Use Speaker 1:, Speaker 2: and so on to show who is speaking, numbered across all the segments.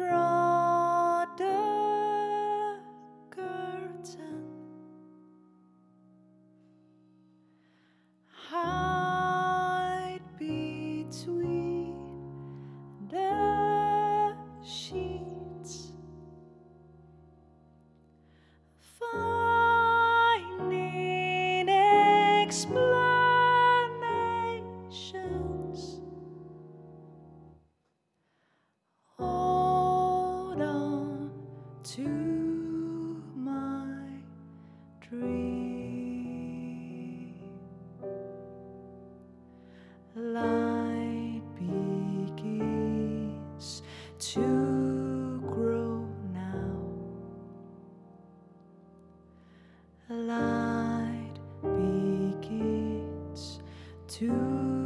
Speaker 1: Draw to my dream. Light begins to grow now. Light begins to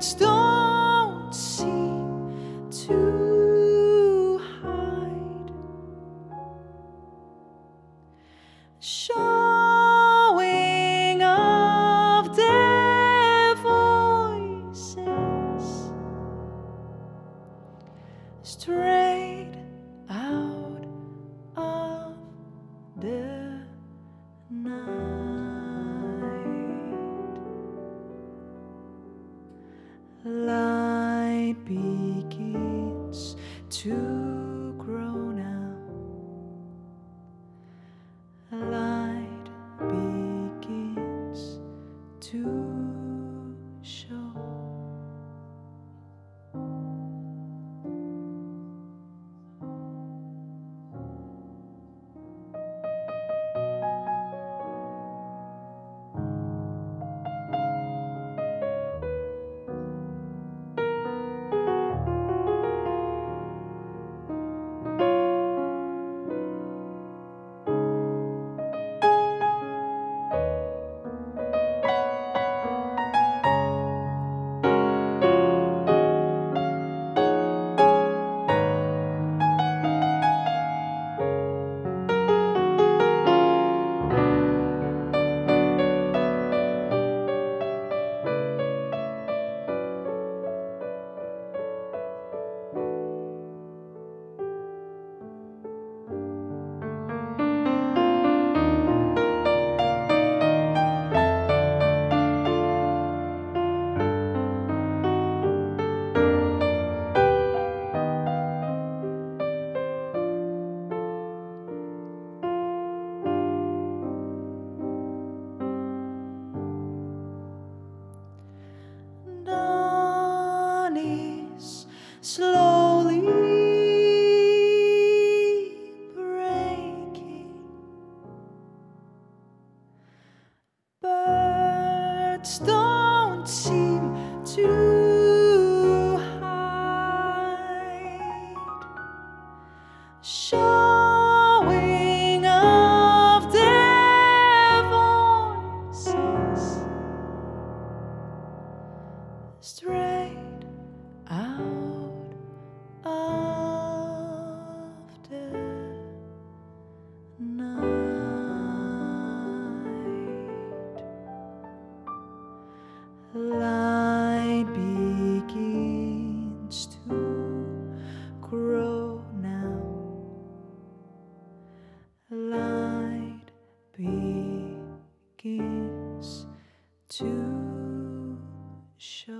Speaker 1: Birds don't seem to hide. Showing of their voices straight out of the night. To grow now. Light begins to straight out of the night. Light begins to grow now. Light begins to show.